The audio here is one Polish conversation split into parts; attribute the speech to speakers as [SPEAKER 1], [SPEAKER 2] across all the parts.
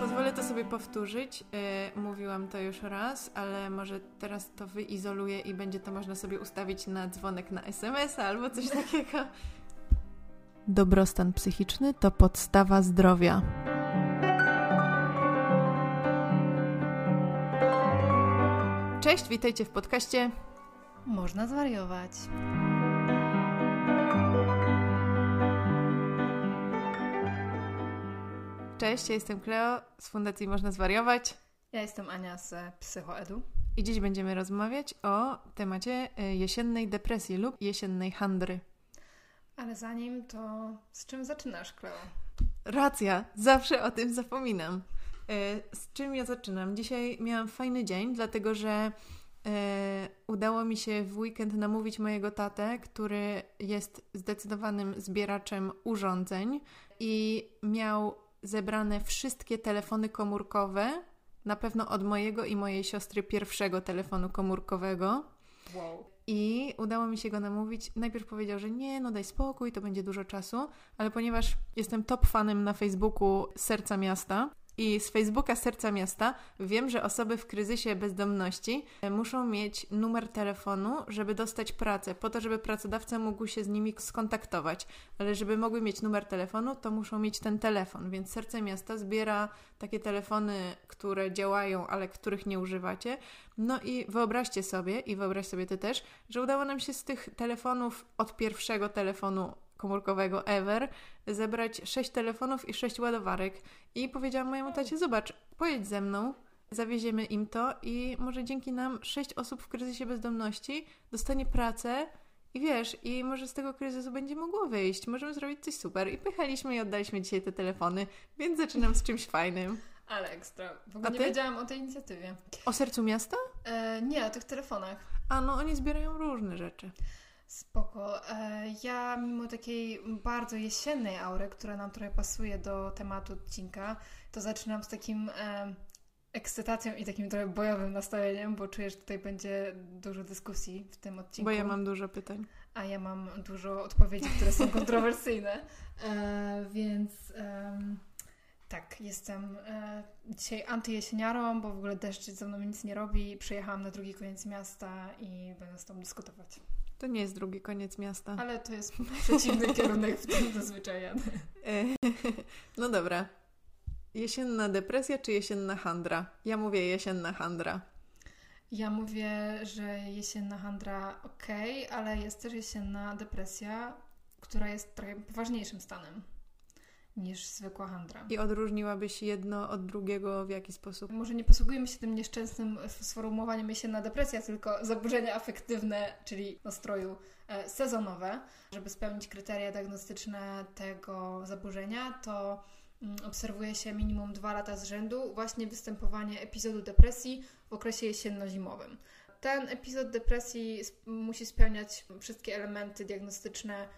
[SPEAKER 1] Pozwolę to sobie powtórzyć. Yy, mówiłam to już raz, ale może teraz to wyizoluję i będzie to można sobie ustawić na dzwonek na SMS albo coś takiego. Dobrostan psychiczny to podstawa zdrowia. Cześć, witajcie w podcaście.
[SPEAKER 2] Można zwariować.
[SPEAKER 1] Cześć, ja jestem Kleo z Fundacji Można Zwariować.
[SPEAKER 2] Ja jestem Ania z Psychoedu.
[SPEAKER 1] I dziś będziemy rozmawiać o temacie y, jesiennej depresji lub jesiennej handry.
[SPEAKER 2] Ale zanim to, z czym zaczynasz, Kleo?
[SPEAKER 1] Racja, zawsze o tym zapominam. Y, z czym ja zaczynam? Dzisiaj miałam fajny dzień, dlatego że y, udało mi się w weekend namówić mojego tatę, który jest zdecydowanym zbieraczem urządzeń i miał zebrane wszystkie telefony komórkowe, na pewno od mojego i mojej siostry pierwszego telefonu komórkowego.
[SPEAKER 2] Wow.
[SPEAKER 1] I udało mi się go namówić. Najpierw powiedział, że nie, no daj spokój, to będzie dużo czasu, ale ponieważ jestem top fanem na Facebooku Serca Miasta i z Facebooka Serca Miasta wiem, że osoby w kryzysie bezdomności e, muszą mieć numer telefonu, żeby dostać pracę, po to, żeby pracodawca mógł się z nimi skontaktować. Ale żeby mogły mieć numer telefonu, to muszą mieć ten telefon. Więc Serce Miasta zbiera takie telefony, które działają, ale których nie używacie. No i wyobraźcie sobie, i wyobraź sobie ty też, że udało nam się z tych telefonów od pierwszego telefonu komórkowego ever zebrać sześć telefonów i sześć ładowarek. I powiedziałam mojemu tacie, zobacz, pojedź ze mną, zawieziemy im to i może dzięki nam sześć osób w kryzysie bezdomności dostanie pracę i wiesz, i może z tego kryzysu będzie mogło wyjść. Możemy zrobić coś super. I pychaliśmy i oddaliśmy dzisiaj te telefony, więc zaczynam z czymś fajnym.
[SPEAKER 2] Ale ekstra. W ogóle nie wiedziałam o tej inicjatywie.
[SPEAKER 1] O sercu miasta?
[SPEAKER 2] E, nie, o tych telefonach.
[SPEAKER 1] A no, oni zbierają różne rzeczy.
[SPEAKER 2] Spoko. E, ja mimo takiej bardzo jesiennej aury, która nam trochę pasuje do tematu odcinka, to zaczynam z takim e, ekscytacją i takim trochę bojowym nastawieniem, bo czuję, że tutaj będzie dużo dyskusji w tym odcinku.
[SPEAKER 1] Bo ja mam dużo pytań.
[SPEAKER 2] a ja mam dużo odpowiedzi, które są kontrowersyjne. E, więc tak, jestem e, dzisiaj antyjesieniarą, bo w ogóle deszcz ze mną nic nie robi. Przyjechałam na drugi koniec miasta i będę z tobą dyskutować.
[SPEAKER 1] To nie jest drugi koniec miasta.
[SPEAKER 2] Ale to jest przeciwny kierunek, w którym zazwyczaj.
[SPEAKER 1] E, No dobra. Jesienna depresja czy jesienna handra? Ja mówię jesienna handra.
[SPEAKER 2] Ja mówię, że jesienna handra ok, ale jest też jesienna depresja, która jest trochę poważniejszym stanem niż zwykła handra.
[SPEAKER 1] I odróżniłabyś jedno od drugiego w jaki sposób?
[SPEAKER 2] Może nie posługujemy się tym nieszczęsnym sformułowaniem jesienna depresja, tylko zaburzenia afektywne, czyli nastroju e, sezonowe. Żeby spełnić kryteria diagnostyczne tego zaburzenia, to mm, obserwuje się minimum dwa lata z rzędu właśnie występowanie epizodu depresji w okresie jesienno-zimowym. Ten epizod depresji musi spełniać wszystkie elementy diagnostyczne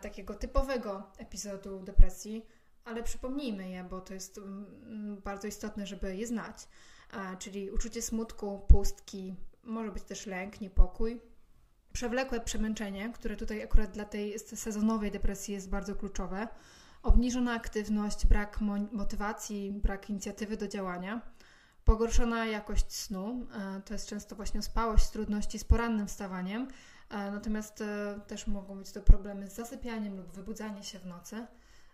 [SPEAKER 2] takiego typowego epizodu depresji, ale przypomnijmy je, bo to jest mm, bardzo istotne, żeby je znać. E, czyli uczucie smutku, pustki, może być też lęk, niepokój. Przewlekłe przemęczenie, które tutaj akurat dla tej sezonowej depresji jest bardzo kluczowe. Obniżona aktywność, brak mo- motywacji, brak inicjatywy do działania. Pogorszona jakość snu, e, to jest często właśnie ospałość, trudności z porannym wstawaniem, e, natomiast e, też mogą być to problemy z zasypianiem lub wybudzaniem się w nocy.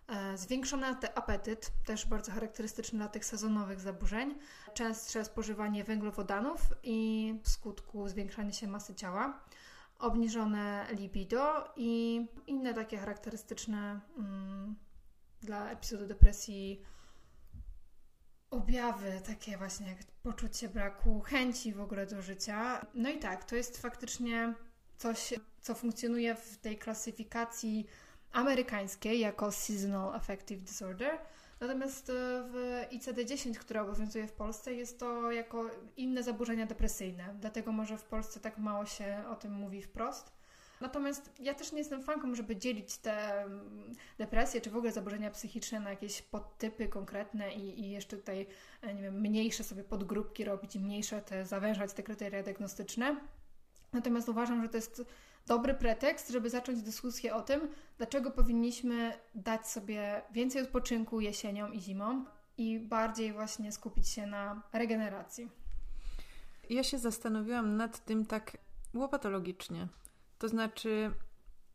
[SPEAKER 2] E, Zwiększony apetyt, też bardzo charakterystyczny dla tych sezonowych zaburzeń. Częstsze spożywanie węglowodanów i w skutku zwiększania się masy ciała. Obniżone libido i inne takie charakterystyczne mm, dla epizodu depresji objawy, takie właśnie jak poczucie braku chęci w ogóle do życia. No i tak, to jest faktycznie coś, co funkcjonuje w tej klasyfikacji amerykańskiej jako Seasonal Affective Disorder. Natomiast e, w ICD-10, która obowiązuje w Polsce, jest to jako inne zaburzenia depresyjne. Dlatego może w Polsce tak mało się o tym mówi wprost. Natomiast ja też nie jestem fanką, żeby dzielić te mm, depresje czy w ogóle zaburzenia psychiczne na jakieś podtypy konkretne i, i jeszcze tutaj, e, nie wiem, mniejsze sobie podgrupki robić i mniejsze te zawężać te kryteria diagnostyczne. Natomiast uważam, że to jest dobry pretekst, żeby zacząć dyskusję o tym, dlaczego powinniśmy dać sobie więcej odpoczynku jesienią i zimą i bardziej właśnie skupić się na regeneracji.
[SPEAKER 1] Ja się zastanowiłam nad tym tak łopatologicznie. To znaczy,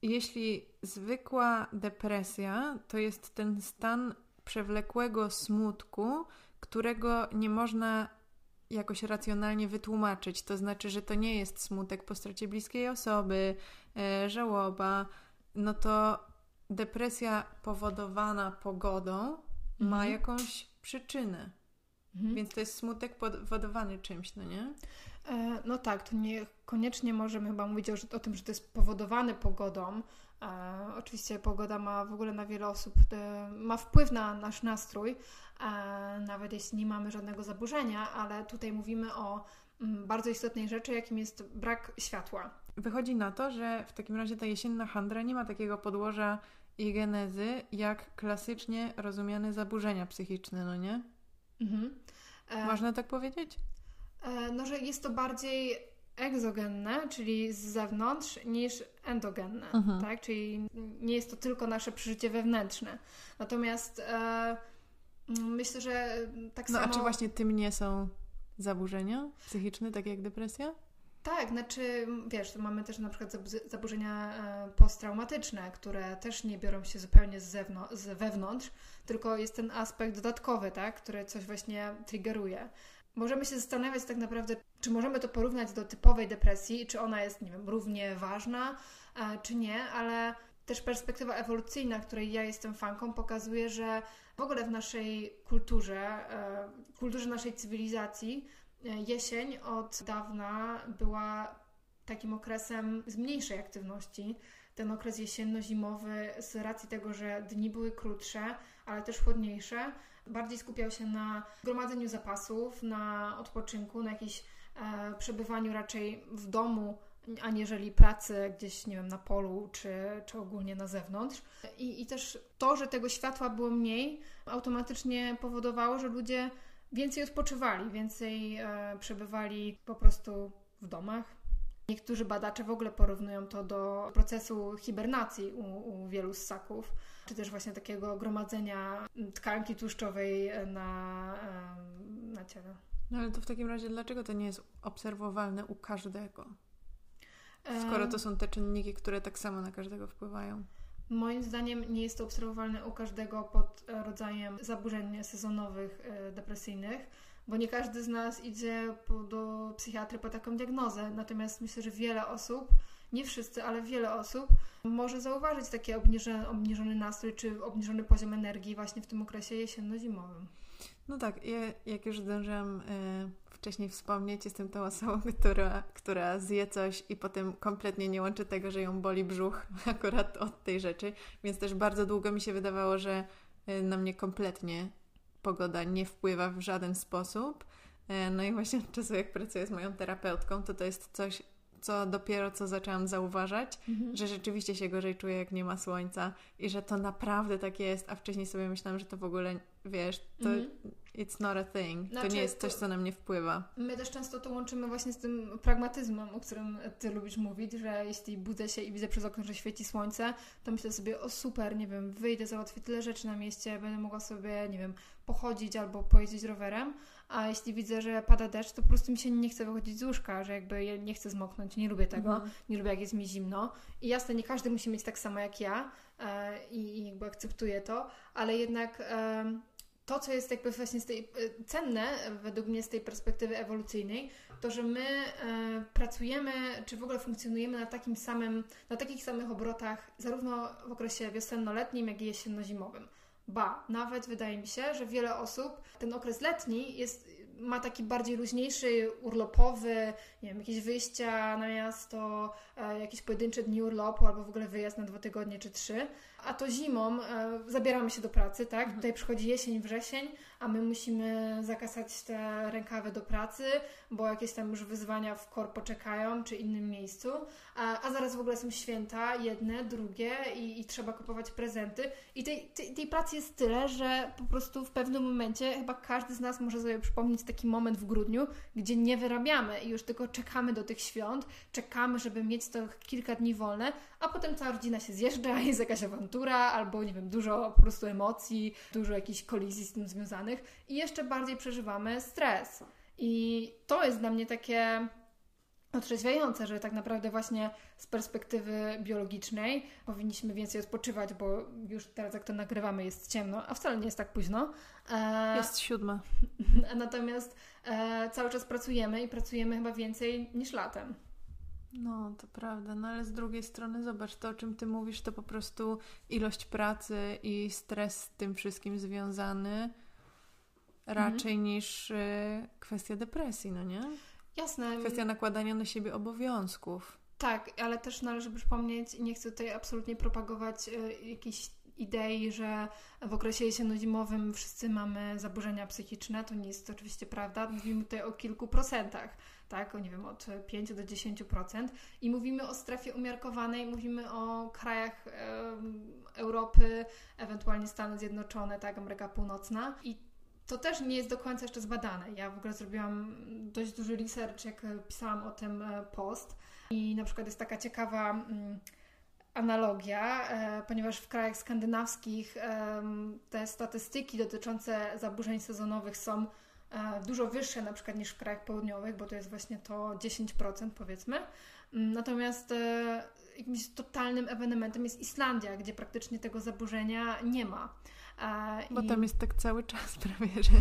[SPEAKER 1] jeśli zwykła depresja to jest ten stan przewlekłego smutku, którego nie można jakoś racjonalnie wytłumaczyć. To znaczy, że to nie jest smutek po stracie bliskiej osoby, e, żałoba, no to depresja powodowana pogodą mhm. ma jakąś przyczynę. Mhm. Więc to jest smutek powodowany czymś, no nie?
[SPEAKER 2] E, no tak, to niekoniecznie możemy chyba mówić o, o tym, że to jest powodowane pogodą. E, oczywiście pogoda ma w ogóle na wiele osób, e, ma wpływ na nasz nastrój, e, nawet jeśli nie mamy żadnego zaburzenia, ale tutaj mówimy o m, mm, bardzo istotnej rzeczy, jakim jest brak światła.
[SPEAKER 1] Wychodzi na to, że w takim razie ta jesienna handra nie ma takiego podłoża i genezy, jak klasycznie rozumiane zaburzenia psychiczne, no nie? Mhm. E, Można tak powiedzieć?
[SPEAKER 2] No, że jest to bardziej egzogenne, czyli z zewnątrz, niż endogenne, mhm. tak? Czyli nie jest to tylko nasze przeżycie wewnętrzne. Natomiast e, myślę, że tak
[SPEAKER 1] no,
[SPEAKER 2] samo...
[SPEAKER 1] No a czy właśnie tym nie są zaburzenia psychiczne, takie jak depresja?
[SPEAKER 2] Tak, znaczy, wiesz, mamy też na przykład zaburzenia e, posttraumatyczne, które też nie biorą się zupełnie z, zewnątrz, z wewnątrz, tylko jest ten aspekt dodatkowy, tak, który coś właśnie triggeruje. Możemy się zastanawiać tak naprawdę, czy możemy to porównać do typowej depresji, czy ona jest, nie wiem, równie ważna, e, czy nie, ale też perspektywa ewolucyjna, której ja jestem fanką, pokazuje, że w ogóle w naszej kulturze, e, kulturze naszej cywilizacji, e, jesień od dawna była takim okresem zmniejszej aktywności. Ten okres jesienno-zimowy, z racji tego, że dni były krótsze, ale też chłodniejsze, bardziej skupiał się na gromadzeniu zapasów, na odpoczynku, na jakimś e, przebywaniu raczej w domu, aniżeli pracy gdzieś, nie wiem, na polu czy, czy ogólnie na zewnątrz. I, I też to, że tego światła było mniej, automatycznie powodowało, że ludzie więcej odpoczywali, więcej e, przebywali po prostu w domach. Niektórzy badacze w ogóle porównują to do procesu hibernacji u, u wielu ssaków czy też właśnie takiego gromadzenia tkanki tłuszczowej na, na ciele.
[SPEAKER 1] No ale to w takim razie dlaczego to nie jest obserwowalne u każdego? Skoro to są te czynniki, które tak samo na każdego wpływają.
[SPEAKER 2] Moim zdaniem nie jest to obserwowalne u każdego pod rodzajem zaburzeń sezonowych, e, depresyjnych, bo nie każdy z nas idzie do psychiatry po taką diagnozę. Natomiast myślę, że wiele osób nie wszyscy, ale wiele osób może zauważyć taki obniżony, obniżony nastrój czy obniżony poziom energii właśnie w tym okresie jesienno-zimowym.
[SPEAKER 1] No tak, ja, jak już zdążyłam y, wcześniej wspomnieć, jestem tą osobą, która, która zje coś i potem kompletnie nie łączy tego, że ją boli brzuch akurat od tej rzeczy, więc też bardzo długo mi się wydawało, że y, na mnie kompletnie pogoda nie wpływa w żaden sposób. Y, no i właśnie od czasu, jak pracuję z moją terapeutką, to to jest coś, co dopiero co zaczęłam zauważać, mhm. że rzeczywiście się gorzej czuję, jak nie ma słońca i że to naprawdę tak jest, a wcześniej sobie myślałam, że to w ogóle, wiesz, to mhm. it's not a thing. Znaczy, to nie jest coś, co na mnie wpływa.
[SPEAKER 2] My też często to łączymy właśnie z tym pragmatyzmem, o którym ty lubisz mówić, że jeśli budzę się i widzę przez okno, że świeci słońce, to myślę sobie, o super, nie wiem, wyjdę, załatwię tyle rzeczy na mieście, będę mogła sobie, nie wiem, pochodzić albo pojeździć rowerem, a jeśli widzę, że pada deszcz, to po prostu mi się nie chce wychodzić z łóżka, że jakby ja nie chcę zmoknąć, nie lubię tego, mhm. nie lubię jak jest mi zimno. I jasne, nie każdy musi mieć tak samo jak ja e, i, jakby akceptuję to, ale jednak e, to, co jest jakby właśnie z tej, e, cenne według mnie z tej perspektywy ewolucyjnej, to, że my e, pracujemy, czy w ogóle funkcjonujemy na takim samym, na takich samych obrotach, zarówno w okresie wiosenno-letnim, jak i jesienno-zimowym. Ba, nawet wydaje mi się, że wiele osób ten okres letni jest, ma taki bardziej luźniejszy, urlopowy, nie wiem, jakieś wyjścia na miasto, e, jakieś pojedyncze dni urlopu albo w ogóle wyjazd na dwa tygodnie czy trzy. A to zimą e, zabieramy się do pracy, tak? Mhm. Tutaj przychodzi jesień, wrzesień, a my musimy zakasać te rękawy do pracy, bo jakieś tam już wyzwania w korpo czekają, czy innym miejscu, a, a zaraz w ogóle są święta, jedne, drugie i, i trzeba kupować prezenty. I tej, tej, tej pracy jest tyle, że po prostu w pewnym momencie chyba każdy z nas może sobie przypomnieć taki moment w grudniu, gdzie nie wyrabiamy i już tylko czekamy do tych świąt, czekamy, żeby mieć to kilka dni wolne, a potem cała rodzina się zjeżdża, jest jakaś awantura, albo nie wiem, dużo po prostu emocji, dużo jakichś kolizji z tym związanych i jeszcze bardziej przeżywamy stres. I to jest dla mnie takie otrzeźwiające, że tak naprawdę właśnie z perspektywy biologicznej powinniśmy więcej odpoczywać, bo już teraz jak to nagrywamy jest ciemno, a wcale nie jest tak późno.
[SPEAKER 1] E... Jest siódma.
[SPEAKER 2] Natomiast e, cały czas pracujemy i pracujemy chyba więcej niż latem.
[SPEAKER 1] No, to prawda, no ale z drugiej strony zobacz, to o czym ty mówisz, to po prostu ilość pracy i stres z tym wszystkim związany raczej mhm. niż y, kwestia depresji, no nie?
[SPEAKER 2] Jasne.
[SPEAKER 1] Kwestia nakładania na siebie obowiązków.
[SPEAKER 2] Tak, ale też należy przypomnieć, nie chcę tutaj absolutnie propagować y, jakiejś idei, że w okresie jesienno-zimowym wszyscy mamy zaburzenia psychiczne. To nie jest oczywiście prawda. Mówimy tutaj o kilku procentach, tak? Nie wiem, od 5 do 10%. I mówimy o strefie umiarkowanej, mówimy o krajach e, Europy, ewentualnie Stany Zjednoczone, tak? Ameryka Północna. I to też nie jest do końca jeszcze zbadane. Ja w ogóle zrobiłam dość duży research, jak pisałam o tym e, post. I na przykład jest taka ciekawa mm, analogia, e, ponieważ w krajach skandynawskich te statystyki dotyczące zaburzeń sezonowych są dużo wyższe na przykład niż w krajach południowych, bo to jest właśnie to 10% powiedzmy. Mm, natomiast jakimś totalnym ewenementem jest Islandia, gdzie praktycznie tego zaburzenia nie ma.
[SPEAKER 1] Bo I... tam jest tak cały czas prawie, że...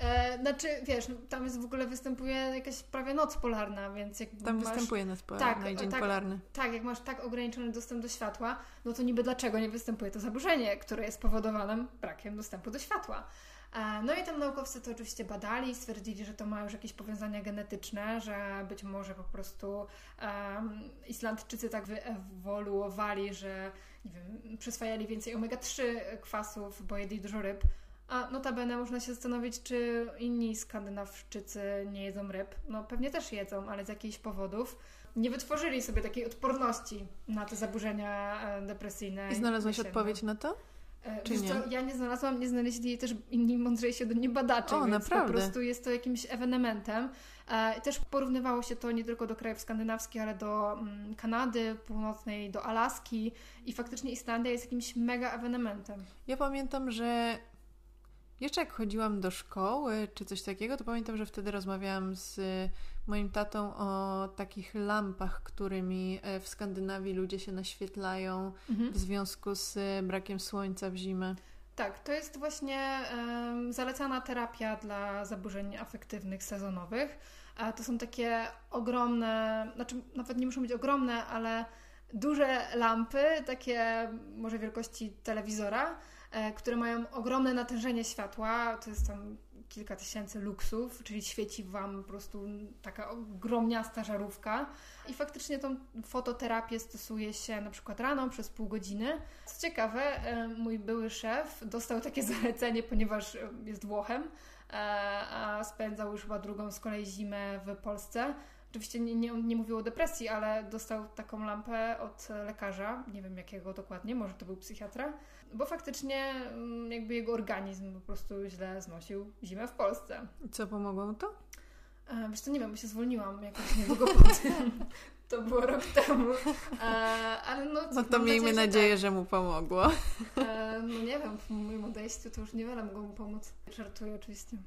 [SPEAKER 2] E, znaczy, wiesz, no, tam jest w ogóle występuje jakaś prawie noc polarna, więc jak
[SPEAKER 1] Tam masz... występuje noc polarna tak, i dzień
[SPEAKER 2] tak,
[SPEAKER 1] polarny.
[SPEAKER 2] Tak, jak masz tak ograniczony dostęp do światła, no to niby dlaczego nie występuje to zaburzenie, które jest powodowane brakiem dostępu do światła. E, no i tam naukowcy to oczywiście badali i stwierdzili, że to ma już jakieś powiązania genetyczne, że być może po prostu um, Islandczycy tak wyewoluowali, że nie wiem, przyswajali więcej omega-3 kwasów, bo jedli dużo ryb. A notabene można się zastanowić, czy inni skandynawczycy nie jedzą ryb. No pewnie też jedzą, ale z jakichś powodów nie wytworzyli sobie takiej odporności na te zaburzenia e, depresyjne.
[SPEAKER 1] I znalazłaś odpowiedź na to?
[SPEAKER 2] E, Czy nie? Co, ja nie znalazłam, nie znaleźli jej też inni mądrzejsi ode mnie badacze, o, więc naprawdę? po prostu jest to jakimś ewenementem. E, też porównywało się to nie tylko do krajów skandynawskich, ale do mm, Kanady Północnej, do Alaski i faktycznie Islandia jest jakimś mega ewenementem.
[SPEAKER 1] Ja pamiętam, że jeszcze jak chodziłam do szkoły czy coś takiego, to pamiętam, że wtedy rozmawiałam z moim tatą o takich lampach, którymi e, w Skandynawii ludzie się naświetlają mhm. w związku z brakiem słońca w zimę.
[SPEAKER 2] Tak, to jest właśnie um, zalecana terapia dla zaburzeń afektywnych sezonowych. A to są takie ogromne, znaczy nawet nie muszą być ogromne, ale duże lampy, takie może wielkości telewizora, e, które mają ogromne natężenie światła. To jest tam kilka tysięcy luksów, czyli świeci Wam po prostu taka ogromniasta żarówka. I faktycznie tą fototerapię stosuje się na przykład rano przez pół godziny. Co ciekawe, e, mój były szef dostał takie zalecenie, ponieważ jest Włochem, e, a spędzał już chyba drugą z kolei zimę w Polsce. Oczywiście nie, nie, nie mówił o depresji, ale dostał taką lampę od lekarza, nie wiem jakiego dokładnie, może to był psychiatra, bo faktycznie mm, jakby jego organizm po prostu źle znosił zimę w Polsce.
[SPEAKER 1] Co, pomogło mu to?
[SPEAKER 2] E, wiesz co, nie wiem, bo się zwolniłam jakoś niedługo po tym. To było rok temu. E, ale no,
[SPEAKER 1] no to miejmy nadzieję, nadzieję że, tak. że, mu pomogło.
[SPEAKER 2] E, no nie wiem, w moim odejściu to już niewiele mogło mu pomóc. Żartuję oczywiście.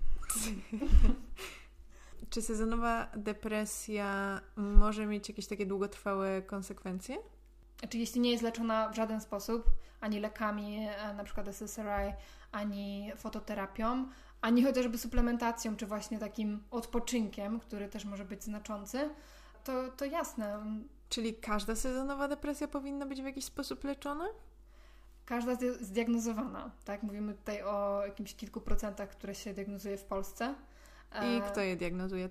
[SPEAKER 1] Czy sezonowa depresja może mieć jakieś takie długotrwałe konsekwencje?
[SPEAKER 2] Znaczy, jeśli nie jest leczona w żaden sposób, ani lekami, e, na przykład SSRI, ani fototerapią, ani chociażby suplementacją, czy właśnie takim odpoczynkiem, który też może być znaczący, to, to jasne.
[SPEAKER 1] Czyli każda sezonowa depresja powinna być w jakiś sposób leczona?
[SPEAKER 2] Każda zdiagnozowana, tak? Mówimy tutaj o jakimś kilku procentach, które się diagnozuje w Polsce.
[SPEAKER 1] I e, kto je diagnozuje?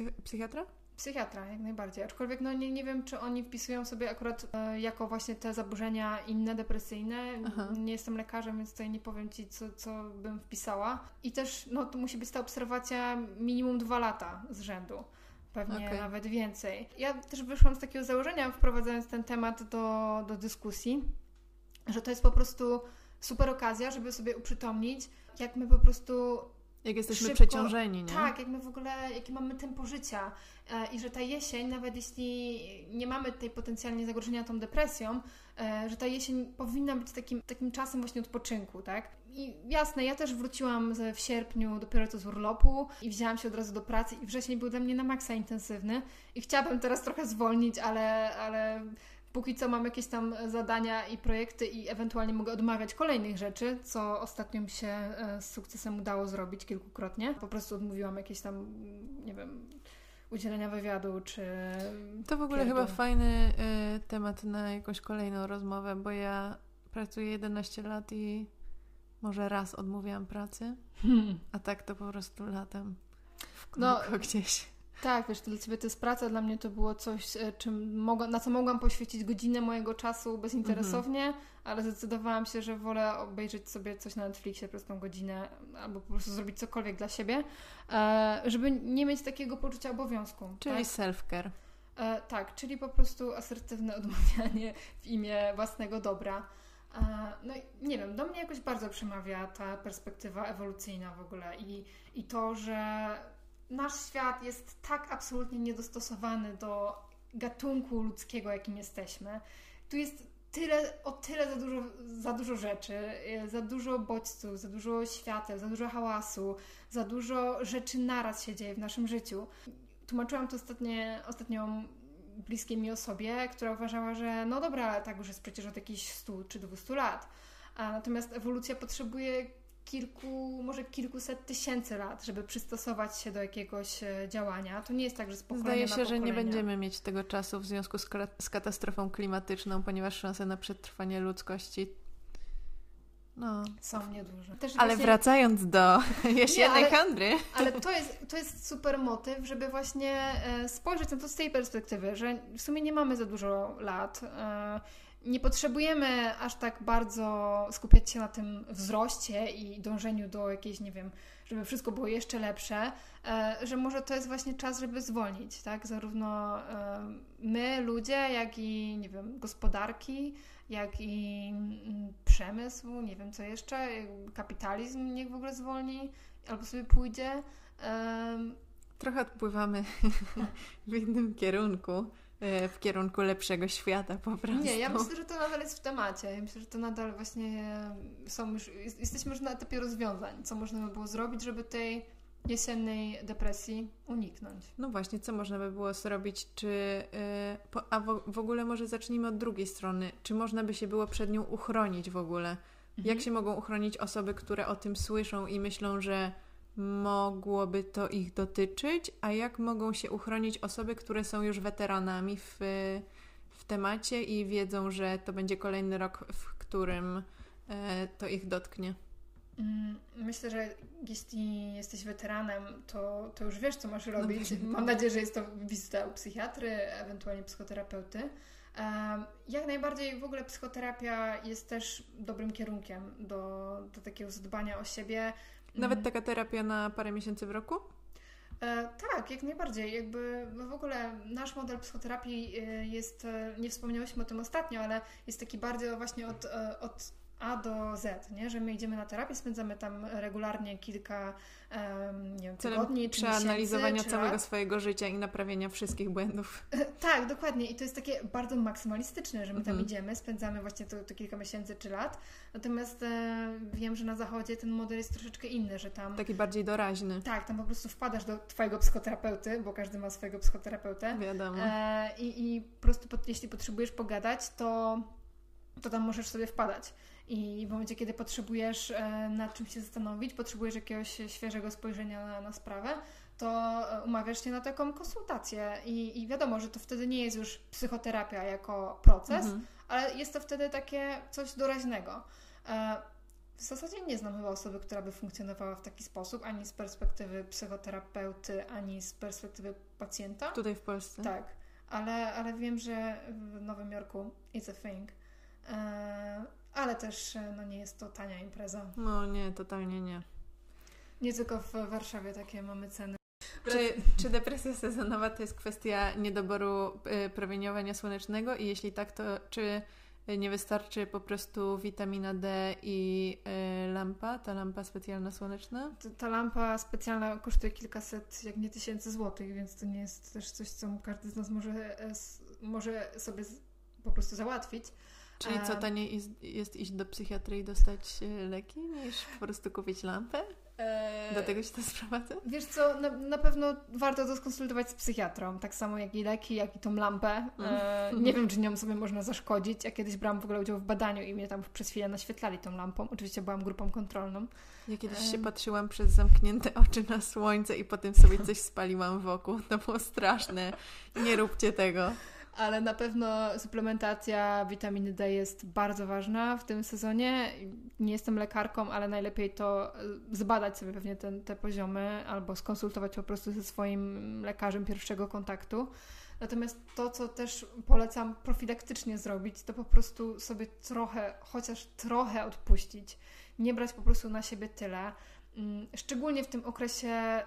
[SPEAKER 1] Y, psychiatra?
[SPEAKER 2] Psychiatra, jak najbardziej. Aczkolwiek no, nie, nie wiem, czy oni wpisują sobie akurat e, jako właśnie te zaburzenia inne, depresyjne. Aha. Nie jestem lekarzem, więc tutaj nie powiem Ci, co, co bym wpisała. I też no, to musi być ta obserwacja minimum dwa lata z rzędu. Pewnie okay. nawet więcej. Ja też wyszłam z takiego założenia, wprowadzając ten temat do, do dyskusji, że to jest po prostu super okazja, żeby sobie uprzytomnić, jak my po prostu
[SPEAKER 1] Jak jesteśmy
[SPEAKER 2] szybko-
[SPEAKER 1] przeciążeni, nie?
[SPEAKER 2] Tak, jak my w ogóle, jakie mamy tempo życia e, i że ta jesień, nawet jeśli nie mamy tej potencjalnie zagrożenia tą depresją, e, że ta jesień powinna być takim, takim czasem właśnie odpoczynku, tak? I jasne, ja też wróciłam w sierpniu dopiero co z urlopu i wzięłam się od razu do pracy i wrzesień był dla mnie na maksa intensywny i chciałabym teraz trochę zwolnić, ale, ale póki co mam jakieś tam zadania i projekty i ewentualnie mogę odmawiać kolejnych rzeczy, co ostatnio mi się e, z sukcesem udało zrobić kilkukrotnie. Po prostu odmówiłam jakieś tam, nie wiem, udzielenia wywiadu, czy...
[SPEAKER 1] To w ogóle
[SPEAKER 2] pierdół.
[SPEAKER 1] chyba fajny y, temat na jakąś kolejną rozmowę, bo ja pracuję 11 lat i może raz odmówiłam pracy, a tak to po prostu latem w
[SPEAKER 2] No,
[SPEAKER 1] gdzieś.
[SPEAKER 2] Tak, wiesz, dla Ciebie to jest praca, dla mnie to było coś, e, czym na co mogłam poświęcić godzinę mojego czasu bezinteresownie, ale zdecydowałam się, że wolę obejrzeć sobie coś na Netflixie przez tą godzinę albo po prostu zrobić cokolwiek dla siebie, e, żeby nie mieć takiego poczucia obowiązku.
[SPEAKER 1] Czyli
[SPEAKER 2] tak?
[SPEAKER 1] self-care.
[SPEAKER 2] E, tak, czyli po prostu asertywne odmawianie w imię własnego dobra. No i nie wiem, do mnie jakoś bardzo przemawia ta perspektywa ewolucyjna w ogóle i, i to, że nasz świat jest tak absolutnie niedostosowany do gatunku ludzkiego, jakim jesteśmy. Tu jest tyle, o tyle za dużo, za dużo rzeczy, e, za dużo bodźców, za dużo świateł, za dużo hałasu, za dużo rzeczy naraz się dzieje w naszym życiu. Tłumaczyłam to ostatnie, ostatnią bliskiej mi osobie, która uważała, że no dobra, tak już jest przecież od jakichś 100 czy 200 lat. A natomiast ewolucja potrzebuje kilku, może kilkuset tysięcy lat, żeby przystosować się do jakiegoś e, działania. To nie jest tak, że z pokolenia
[SPEAKER 1] Zdaje się, że nie będziemy mieć tego czasu w związku z, katastrofą klimatyczną, ponieważ szanse na przetrwanie ludzkości. No.
[SPEAKER 2] Są nieduże. Też
[SPEAKER 1] Ale
[SPEAKER 2] właśnie-
[SPEAKER 1] wracając do jesiennej
[SPEAKER 2] ale-
[SPEAKER 1] handry.
[SPEAKER 2] Ale to jest, to jest super motyw, żeby właśnie e, spojrzeć na to z tej perspektywy, że w sumie nie mamy za dużo lat. E, Nie potrzebujemy aż tak bardzo skupiać się na tym wzroście i dążeniu do jakiejś, nie wiem, żeby wszystko było jeszcze lepsze, e, że może to jest właśnie czas, żeby zwolnić, tak? Zarówno e, my, ludzie, jak i, nie wiem, gospodarki, jak i mm, przemysł, nie wiem co jeszcze, e, kapitalizm niech w ogóle zwolni albo sobie pójdzie. Em,
[SPEAKER 1] Trochę odpływamy w innym kierunku, e, w kierunku lepszego świata po prostu.
[SPEAKER 2] nie, ja myślę, że to nadal jest w temacie. Ja myślę, że to nadal właśnie są już, jest- jesteśmy już na etapie rozwiązań, co można by było zrobić, żeby tej jesiennej depresji uniknąć.
[SPEAKER 1] No właśnie, co można by było zrobić? Czy, po, a w, ogóle może zacznijmy od drugiej strony. Czy można by się było przed nią uchronić w ogóle? Jak się mogą uchronić osoby, które o tym słyszą i myślą, że mogłoby to ich dotyczyć, a jak mogą się uchronić osoby, które są już weteranami w, w temacie i wiedzą, że to będzie kolejny rok, w którym e, to ich dotknie?
[SPEAKER 2] Mm, Myślę, że jeśli jesteś weteranem, to, to już wiesz, co masz robić.
[SPEAKER 1] właśnie.
[SPEAKER 2] Mam nadzieję, że jest to wizyta u psychiatry, ewentualnie psychoterapeuty. Jak najbardziej w ogóle psychoterapia jest też dobrym kierunkiem do, do takiego zadbania o siebie.
[SPEAKER 1] Nawet
[SPEAKER 2] Mm,
[SPEAKER 1] taka terapia na parę miesięcy w roku?
[SPEAKER 2] E, tak, jak najbardziej. Jakby no w ogóle nasz model psychoterapii e, jest, e, nie wspomniałyśmy o tym ostatnio, ale jest taki bardzo właśnie od, e, od A do Z, nie? że my idziemy na terapię, spędzamy tam regularnie kilka em, nie wiem, tygodni czy
[SPEAKER 1] przeanalizowania
[SPEAKER 2] czy
[SPEAKER 1] całego
[SPEAKER 2] lat.
[SPEAKER 1] swojego życia i naprawienia wszystkich błędów.
[SPEAKER 2] Tak, dokładnie. I to jest takie bardzo maksymalistyczne, że my tam
[SPEAKER 1] Mhm.
[SPEAKER 2] idziemy, spędzamy właśnie to, to kilka miesięcy czy lat. Natomiast e, wiem, że na zachodzie ten model jest troszeczkę inny, że tam
[SPEAKER 1] Taki bardziej doraźny.
[SPEAKER 2] tak, tam po prostu wpadasz do twojego psychoterapeuty, bo każdy ma swojego psychoterapeutę.
[SPEAKER 1] Wiadomo.
[SPEAKER 2] E, i, I po prostu pot, jeśli potrzebujesz pogadać, to, to tam możesz sobie wpadać. I w momencie, kiedy potrzebujesz e, nad czymś się zastanowić, potrzebujesz jakiegoś świeżego spojrzenia na, na sprawę, to e, umawiasz się na taką konsultację. I, I wiadomo, że to wtedy nie jest już psychoterapia jako proces,
[SPEAKER 1] Mhm.
[SPEAKER 2] ale jest to wtedy takie coś doraźnego. E, W zasadzie nie znam chyba osoby, która by funkcjonowała w taki sposób, ani z perspektywy psychoterapeuty, ani z perspektywy pacjenta.
[SPEAKER 1] Tutaj w Polsce.
[SPEAKER 2] Tak, ale, ale wiem, że w Nowym Jorku it's a thing. E, ale też e, no, nie jest to tania impreza.
[SPEAKER 1] No nie, totalnie nie.
[SPEAKER 2] Nie tylko w Warszawie takie mamy ceny.
[SPEAKER 1] Czy, czy depresja sezonowa to jest kwestia niedoboru y, promieniowania słonecznego i jeśli tak, to czy nie wystarczy po prostu witamina D i y, lampa, ta lampa specjalna słoneczna?
[SPEAKER 2] Ta, lampa specjalna kosztuje kilkaset, jak nie tysięcy złotych, więc to nie jest też coś, co każdy z nas może, e, może sobie po prostu załatwić.
[SPEAKER 1] Czyli co, taniej jest, jest iść do psychiatry i dostać e, leki, niż po prostu kupić lampę? Eee, do tego się to sprowadza?
[SPEAKER 2] Wiesz co, na, na, pewno warto to skonsultować z psychiatrą, tak samo jak i leki, jak i tą lampę. Eee, nie wiem, czy nią sobie można zaszkodzić. Ja kiedyś brałam w ogóle udział w badaniu i mnie tam przez chwilę naświetlali tą lampą. Oczywiście byłam grupą kontrolną.
[SPEAKER 1] Ja kiedyś eee. się patrzyłam przez zamknięte oczy na słońce i potem sobie coś spaliłam wokół. To było straszne. Nie róbcie tego
[SPEAKER 2] ale na pewno suplementacja witaminy D jest bardzo ważna w tym sezonie. Nie jestem lekarką, ale najlepiej to e, zbadać sobie pewnie ten, te poziomy albo skonsultować po prostu ze swoim lekarzem pierwszego kontaktu. Natomiast to, co też polecam profilaktycznie zrobić, to po prostu sobie trochę, chociaż trochę odpuścić. Nie brać po prostu na siebie tyle. Mm, szczególnie w tym okresie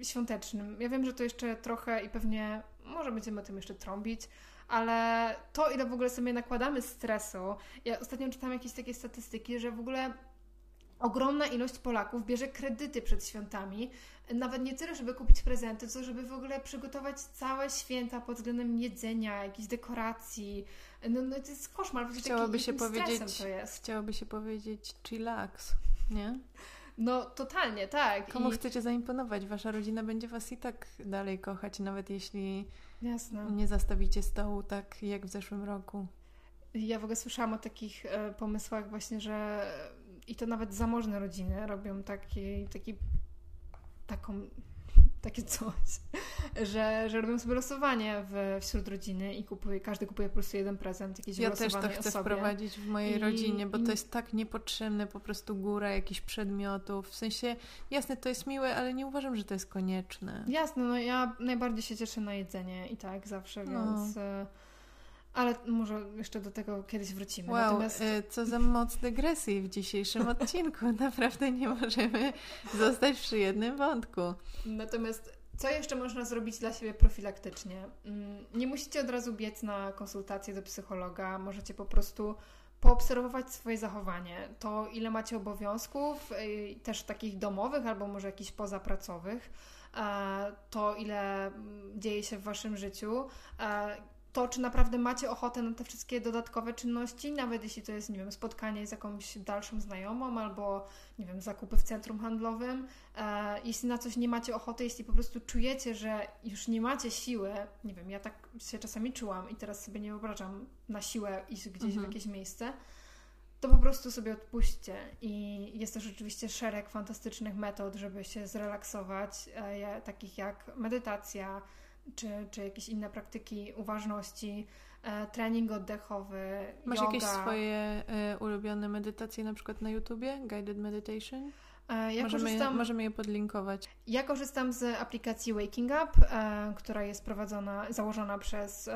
[SPEAKER 2] y, świątecznym. Ja wiem, że to jeszcze trochę i pewnie może będziemy o tym jeszcze trąbić, ale to, ile w ogóle sobie nakładamy stresu. Ja ostatnio czytałam jakieś takie statystyki, że w ogóle ogromna ilość Polaków bierze kredyty przed świętami. Nawet nie tyle, żeby kupić prezenty, co żeby w ogóle przygotować całe święta pod względem jedzenia, jakichś dekoracji. No, no to jest koszmar.
[SPEAKER 1] Chciałoby taki, się powiedzieć, to jest. Chciałoby się powiedzieć chillax, nie?
[SPEAKER 2] No, totalnie, tak.
[SPEAKER 1] Komu I... chcecie zaimponować? Wasza rodzina będzie was i tak dalej kochać, nawet jeśli Jasne. nie zastawicie stołu tak jak w zeszłym roku.
[SPEAKER 2] Ja w ogóle słyszałam o takich e, pomysłach właśnie, że i to nawet zamożne rodziny robią taki, taki taką takie coś, że, że robią sobie losowanie w, wśród rodziny i kupuje, każdy kupuje po prostu jeden prezent, jakiś
[SPEAKER 1] Ja też to chcę osobie. wprowadzić w mojej I, rodzinie, bo i... to jest tak niepotrzebne, po prostu góra jakichś przedmiotów. W sensie, jasne, to jest miłe, ale nie uważam, że to jest konieczne.
[SPEAKER 2] Jasne, no ja najbardziej się cieszę na jedzenie i tak zawsze, no. więc... E, ale może jeszcze do tego kiedyś wrócimy.
[SPEAKER 1] Wow, Natomiast... Y, co za moc dygresji w dzisiejszym odcinku. Naprawdę nie możemy zostać przy jednym wątku.
[SPEAKER 2] Natomiast co jeszcze można zrobić dla siebie profilaktycznie? Mm, nie musicie od razu biec na konsultację do psychologa. Możecie po prostu poobserwować swoje zachowanie. To, ile macie obowiązków, y, też takich domowych albo może jakichś pozapracowych to, ile mm, dzieje się w Waszym życiu, to, czy naprawdę macie ochotę na te wszystkie dodatkowe czynności, nawet jeśli to jest, nie wiem, spotkanie z jakąś dalszą znajomą albo, nie wiem, zakupy w centrum handlowym. E, jeśli na coś nie macie ochoty, jeśli po prostu czujecie, że już nie macie siły, nie wiem, ja tak się czasami czułam i teraz sobie nie wyobrażam na siłę iść gdzieś mhm. w jakieś miejsce, to po prostu sobie odpuśćcie. I jest też oczywiście szereg fantastycznych metod, żeby się zrelaksować, e, takich jak medytacja, czy, czy jakieś inne praktyki uważności, e, trening oddechowy,
[SPEAKER 1] Masz
[SPEAKER 2] yoga.
[SPEAKER 1] jakieś swoje e, ulubione medytacje na przykład na YouTubie? Guided meditation?
[SPEAKER 2] E, ja
[SPEAKER 1] możemy, korzystam, możemy je podlinkować.
[SPEAKER 2] Ja korzystam z aplikacji Waking Up, która jest prowadzona, założona przez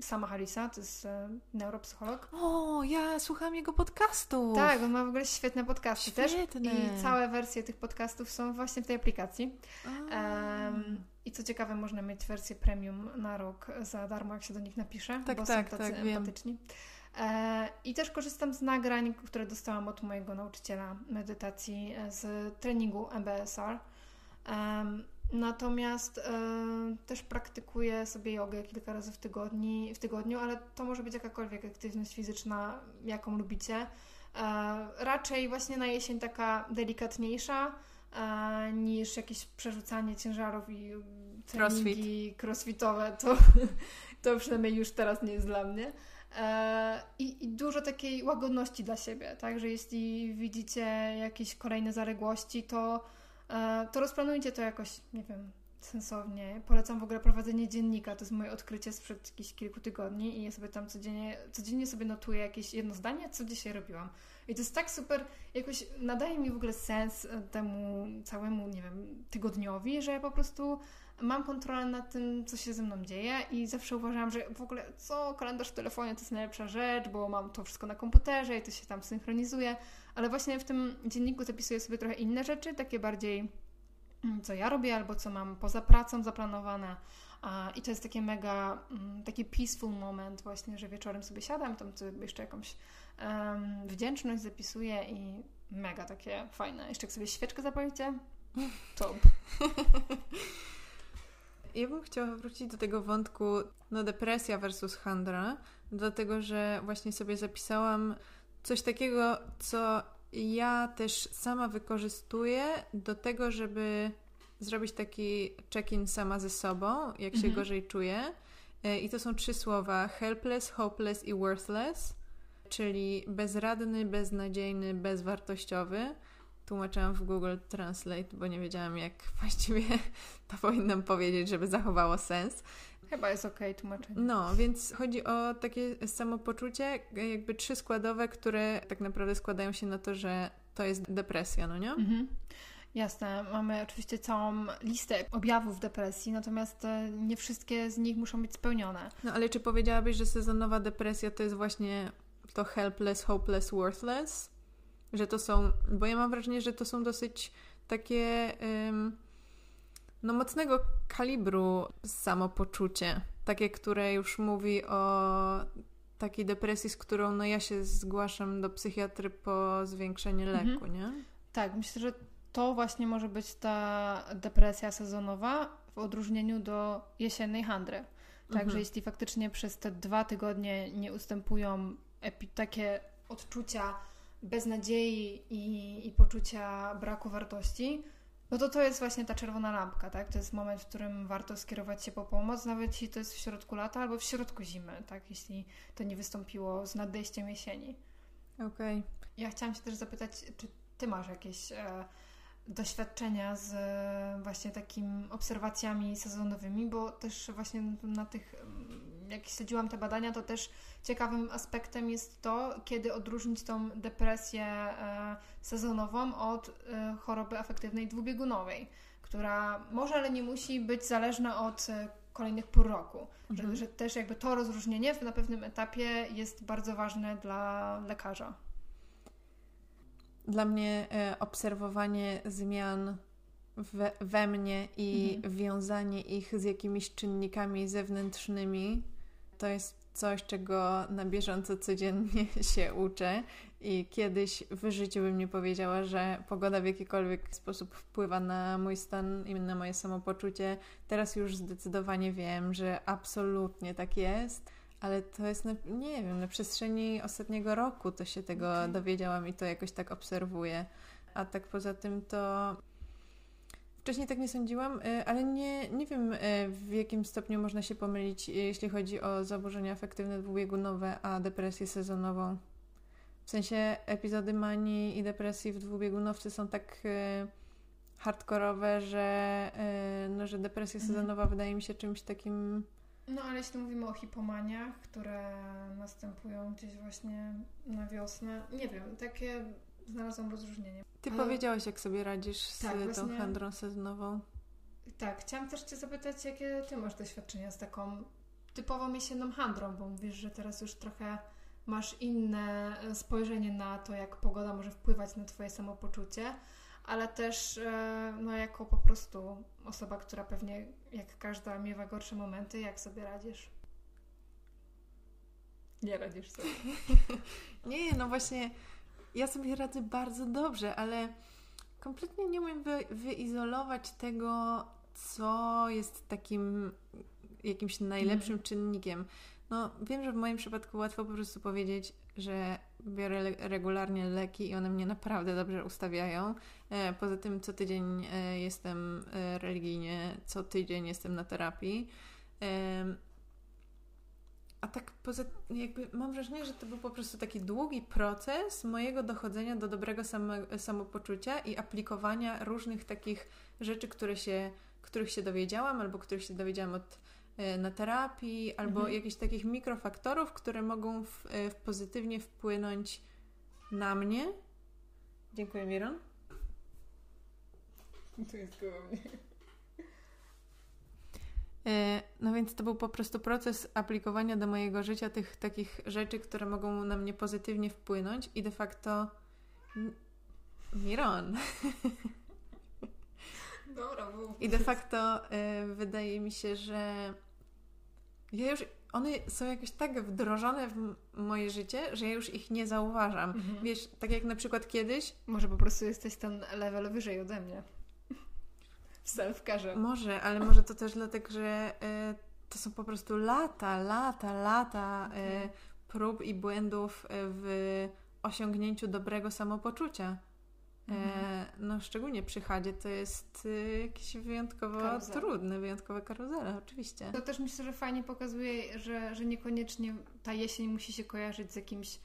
[SPEAKER 2] Sama Harrisa, to jest neuropsycholog.
[SPEAKER 1] O, ja słucham jego podcastu.
[SPEAKER 2] Tak, on ma w ogóle świetne podcasty świetne. też. I całe wersje tych podcastów są właśnie w tej aplikacji. Um, I co ciekawe, można mieć wersję premium na rok za darmo, jak się do nich napisze,
[SPEAKER 1] tak,
[SPEAKER 2] bo
[SPEAKER 1] tak,
[SPEAKER 2] są tacy
[SPEAKER 1] tak,
[SPEAKER 2] empatyczni. E, I też korzystam z nagrań, które dostałam od mojego nauczyciela medytacji e, z treningu MBSR. Natomiast y, też praktykuję sobie jogę kilka razy w, tygodni, w tygodniu, ale to może być jakakolwiek aktywność fizyczna, jaką lubicie. Raczej właśnie na jesień taka delikatniejsza niż jakieś przerzucanie ciężarów i treningi Crossfit. crossfitowe. To, to przynajmniej już teraz nie jest dla mnie. I, I, dużo takiej łagodności dla siebie, tak? Że jeśli widzicie jakieś kolejne zaległości, to E, to rozplanujcie to jakoś, nie wiem, sensownie. Polecam w ogóle prowadzenie dziennika. To jest moje odkrycie sprzed jakichś kilku tygodni i ja sobie tam codziennie, codziennie sobie notuję jakieś jedno zdanie, co dzisiaj robiłam. I to jest tak super, jakoś nadaje mi w ogóle sens temu całemu, nie wiem, tygodniowi, że ja po prostu mam kontrolę nad tym, co się ze mną dzieje i zawsze uważam, że w ogóle co, kalendarz w telefonie to jest najlepsza rzecz, bo mam to wszystko na komputerze i to się tam synchronizuje, ale właśnie w tym dzienniku zapisuję sobie trochę inne rzeczy, takie bardziej mm, co ja robię albo co mam poza pracą zaplanowane, I to jest takie mega, mm, taki peaceful moment właśnie, że wieczorem sobie siadam, tam sobie jeszcze jakąś um, wdzięczność zapisuję i mega takie fajne. Jeszcze jak sobie świeczkę zapalicie, top.
[SPEAKER 1] Ja bym chciała wrócić do tego wątku no depresja versus handra, dlatego że właśnie sobie zapisałam coś takiego, co ja też sama wykorzystuję do tego, żeby zrobić taki check-in sama ze sobą, jak się mhm. gorzej czuję. E, I to są trzy słowa: helpless, hopeless i worthless, czyli bezradny, beznadziejny, bezwartościowy. Tłumaczyłam w Google Translate, bo nie wiedziałam, jak właściwie to powinnam powiedzieć, żeby zachowało sens.
[SPEAKER 2] Chyba jest okej okay, tłumaczenie.
[SPEAKER 1] No, więc chodzi o takie samopoczucie, jakby trzy składowe, które tak naprawdę składają się na to, że to jest depresja, no nie? Mhm.
[SPEAKER 2] Jasne, mamy oczywiście całą listę objawów depresji, natomiast e, nie wszystkie z nich muszą być spełnione.
[SPEAKER 1] No ale czy powiedziałabyś, że sezonowa depresja to jest właśnie to helpless, hopeless, worthless? Że to są, bo ja mam wrażenie, że to są dosyć takie no mocnego kalibru samopoczucie, takie, które już mówi o takiej depresji, z którą no ja się zgłaszam do psychiatry po zwiększenie leku, mhm. nie?
[SPEAKER 2] Tak, myślę, że to właśnie może być ta depresja sezonowa w odróżnieniu do jesiennej handry. Także mhm. jeśli faktycznie przez te dwa tygodnie nie ustępują takie odczucia beznadziei i, i poczucia braku wartości, no to to jest właśnie ta czerwona lampka, tak? To jest moment, w którym warto skierować się po pomoc, nawet jeśli to jest w środku lata albo w środku zimy, tak? Jeśli to nie wystąpiło z nadejściem jesieni.
[SPEAKER 1] Okej. Okay.
[SPEAKER 2] Ja chciałam się też zapytać, czy ty masz jakieś e, doświadczenia z właśnie takimi obserwacjami sezonowymi, bo też właśnie na tych, jak śledziłam te badania, to też ciekawym aspektem jest to, kiedy odróżnić tą depresję e, sezonową od e, choroby afektywnej dwubiegunowej, która może, ale nie musi być zależna od e, kolejnych pół roku. Mhm. Że, że też jakby to rozróżnienie na pewnym etapie jest bardzo ważne dla lekarza
[SPEAKER 1] dla mnie obserwowanie zmian we, we mnie i mhm. wiązanie ich z jakimiś czynnikami zewnętrznymi to jest coś, czego na bieżąco codziennie się uczę. I kiedyś w życiu bym nie powiedziała, że pogoda w jakikolwiek sposób wpływa na mój stan i na moje samopoczucie. Teraz już zdecydowanie wiem, że absolutnie tak jest ale to jest, na, nie wiem, na przestrzeni ostatniego roku to się tego okay. dowiedziałam i to jakoś tak obserwuję. A tak poza tym to wcześniej tak nie sądziłam, y, ale nie, nie wiem y, w jakim stopniu można się pomylić, y, jeśli chodzi o zaburzenia afektywne dwubiegunowe, a depresję sezonową. W sensie epizody manii i depresji w dwubiegunowcy są tak hardkorowe, że, no, że depresja mhm. sezonowa wydaje mi się czymś takim
[SPEAKER 2] no ale jeśli mówimy o hipomaniach, które następują gdzieś właśnie na wiosnę, nie wiem, takie znalazłam rozróżnienie.
[SPEAKER 1] Ty ale... powiedziałaś, jak sobie radzisz z tak, tą właśnie... handrą sezonową.
[SPEAKER 2] Tak, chciałam też Cię zapytać, jakie Ty masz doświadczenia z taką typową jesienną handrą, bo mówisz, że teraz już trochę masz inne spojrzenie na to, jak pogoda może wpływać na Twoje samopoczucie ale też e, no, jako po prostu osoba, która pewnie jak każda miewa gorsze momenty, jak sobie radzisz? Nie radzisz sobie.
[SPEAKER 1] nie, no właśnie ja sobie radzę bardzo dobrze, ale kompletnie nie umiem wy, wyizolować tego, co jest takim jakimś najlepszym mm. czynnikiem. No, wiem, że w moim przypadku łatwo po prostu powiedzieć, że biorę regularnie leki i one mnie naprawdę dobrze ustawiają. E, poza tym co tydzień e, jestem e, religijnie, co tydzień jestem na terapii. A tak poza jakby mam wrażenie, że to był po prostu taki długi proces mojego dochodzenia do dobrego same, samopoczucia i aplikowania różnych takich rzeczy, które się, których się dowiedziałam albo których się dowiedziałam od E, na terapii, albo mhm. jakichś takich mikrofaktorów, które mogą w, e, w pozytywnie wpłynąć na mnie. Dziękuję, Miron.
[SPEAKER 2] Tu jest koło mnie.
[SPEAKER 1] E, no więc to był po prostu proces aplikowania do mojego życia tych takich rzeczy, które mogą na mnie pozytywnie wpłynąć i de facto Miron.
[SPEAKER 2] Dobra.
[SPEAKER 1] I de facto y, wydaje mi się, że ja już one są jakoś tak wdrożone w moje życie, że ja już ich nie zauważam.
[SPEAKER 2] Mhm.
[SPEAKER 1] Wiesz, tak jak na przykład kiedyś,
[SPEAKER 2] Może po prostu jesteś ten level wyżej ode mnie. Self-carze.
[SPEAKER 1] może, ale może to też dlatego, że y, to są po prostu lata, lata, lata y,
[SPEAKER 2] Mhm.
[SPEAKER 1] prób i błędów y, w osiągnięciu dobrego samopoczucia. E,
[SPEAKER 2] Mhm.
[SPEAKER 1] no szczególnie przy chadzie to jest y, jakieś wyjątkowo
[SPEAKER 2] Karuzela.
[SPEAKER 1] trudne, wyjątkowe karuzele, oczywiście.
[SPEAKER 2] To też myślę, że fajnie pokazuje, że, że niekoniecznie ta jesień musi się kojarzyć z jakimś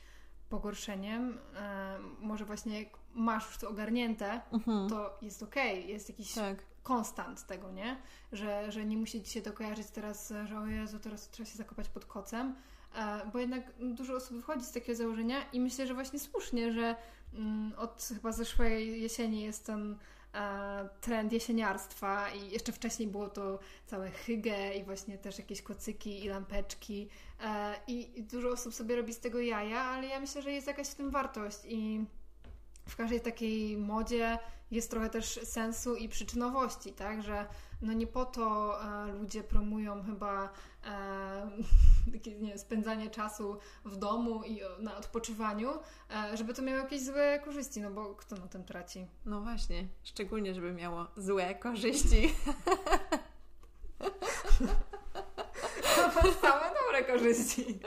[SPEAKER 2] pogorszeniem. E, może właśnie jak masz już to ogarnięte,
[SPEAKER 1] Mhm.
[SPEAKER 2] to jest okej, jest jakiś
[SPEAKER 1] Tak.
[SPEAKER 2] Konstant tego, nie? Że, że nie musi ci się to kojarzyć teraz, że o Jezu, teraz trzeba się zakopać pod kocem, e, bo jednak dużo osób wychodzi z takiego założenia i myślę, że właśnie słusznie, że mm, od chyba zeszłej jesieni jest ten e, trend jesieniarstwa i jeszcze wcześniej było to całe hygge i właśnie też jakieś kocyki i lampeczki e, i, i dużo osób sobie robi z tego jaja, ale ja myślę, że jest jakaś w tym wartość i w każdej takiej modzie jest trochę też sensu i przyczynowości, tak? Że no nie po to e, ludzie promują chyba e, takie, nie spędzanie czasu w domu i o- na odpoczywaniu, e, żeby to miało jakieś złe korzyści, no bo kto na tym traci?
[SPEAKER 1] No właśnie, szczególnie, żeby miało złe korzyści.
[SPEAKER 2] Same dobre korzyści.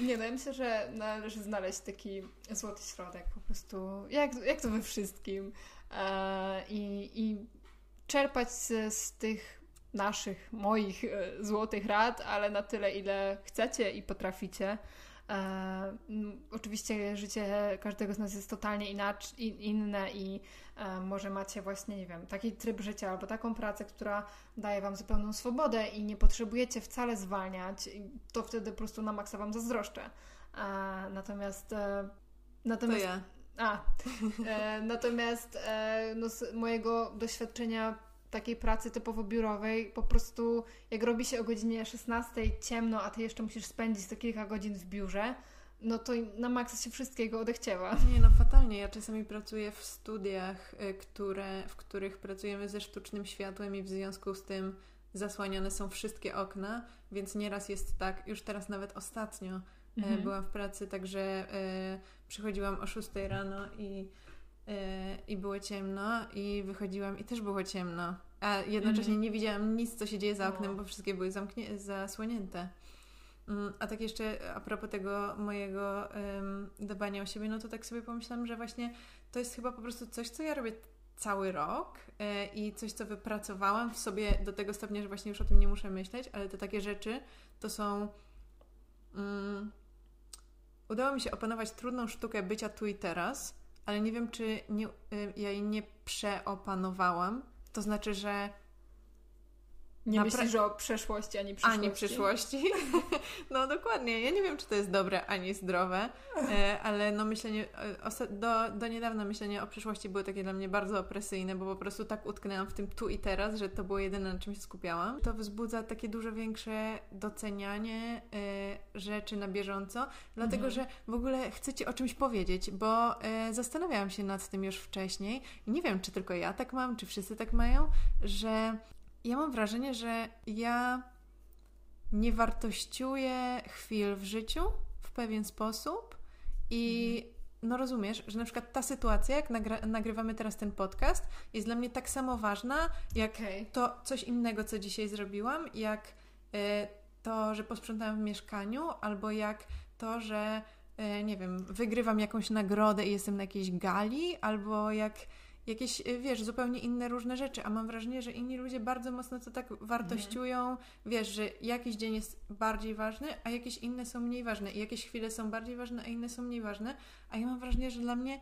[SPEAKER 2] Nie no, ja myślę, że należy znaleźć taki złoty środek po prostu, jak, jak to we wszystkim e, i, i czerpać z, z tych naszych, moich e, złotych rad, ale na tyle, ile chcecie i potraficie. E, oczywiście życie każdego z nas jest totalnie inac- in, inne i może macie właśnie, nie wiem, taki tryb życia albo taką pracę, która daje Wam zupełną swobodę i nie potrzebujecie wcale zwalniać, to wtedy po prostu na maksa Wam zazdroszczę. E, natomiast... E,
[SPEAKER 1] To
[SPEAKER 2] natomiast
[SPEAKER 1] ja.
[SPEAKER 2] a, e, natomiast e, no, z mojego doświadczenia takiej pracy typowo biurowej, po prostu jak robi się o godzinie 16 ciemno, a ty jeszcze musisz spędzić to kilka godzin w biurze, no to na maksa się wszystkiego odechciewa.
[SPEAKER 1] Nie no, fatalnie. Ja czasami pracuję w studiach, y, które, w których pracujemy ze sztucznym światłem i w związku z tym zasłaniane są wszystkie okna, więc nieraz jest tak, już teraz nawet ostatnio e,
[SPEAKER 2] Mhm.
[SPEAKER 1] byłam w pracy, także e, przychodziłam o 6 rano i, i było ciemno i wychodziłam i też było ciemno. A jednocześnie
[SPEAKER 2] Mhm.
[SPEAKER 1] nie widziałam nic, co się dzieje za
[SPEAKER 2] No.
[SPEAKER 1] oknem, bo wszystkie były zamknie- zasłonięte. Mm, A tak jeszcze a propos tego mojego em, dbania o siebie, no to tak sobie pomyślałam, że właśnie to jest chyba po prostu coś, co ja robię cały rok e, i coś, co wypracowałam w sobie do tego stopnia, że właśnie już o tym nie muszę myśleć, ale te takie rzeczy to są. Mm, udało mi się opanować trudną sztukę bycia tu i teraz, ale nie wiem, czy nie, ja jej nie przeopanowałam. To znaczy, że
[SPEAKER 2] Nie
[SPEAKER 1] Napra-
[SPEAKER 2] myślisz o przeszłości ani przyszłości.
[SPEAKER 1] ani przyszłości. No dokładnie. Ja nie wiem, czy to jest dobre, ani zdrowe, e, ale no myślenie, e, do, do niedawna myślenie o przyszłości było takie dla mnie bardzo opresyjne, bo po prostu tak utknęłam w tym tu i teraz, że to było jedyne, na czym się skupiałam. To wzbudza takie dużo większe docenianie e, rzeczy na bieżąco, dlatego
[SPEAKER 2] Mhm.
[SPEAKER 1] że w ogóle chcę Ci o czymś powiedzieć, bo zastanawiałam się nad tym już wcześniej i nie wiem, czy tylko ja tak mam, czy wszyscy tak mają, że ja mam wrażenie, że ja nie wartościuję chwil w życiu w pewien sposób i no rozumiesz, że na przykład ta sytuacja, jak nagra- nagrywamy teraz ten podcast, jest dla mnie tak samo ważna, jak
[SPEAKER 2] Okej.
[SPEAKER 1] to coś innego, co dzisiaj zrobiłam, jak e, to, że posprzątałam w mieszkaniu, albo jak to, że e, nie wiem, wygrywam jakąś nagrodę i jestem na jakiejś gali, albo jak jakieś, e, wiesz, zupełnie inne różne rzeczy, a mam wrażenie, że inni ludzie bardzo mocno to tak wartościują, wiesz, że jakiś dzień jest bardziej ważny, a jakieś inne są mniej ważne i jakieś chwile są bardziej ważne, a inne są mniej ważne, a ja mam wrażenie, że dla mnie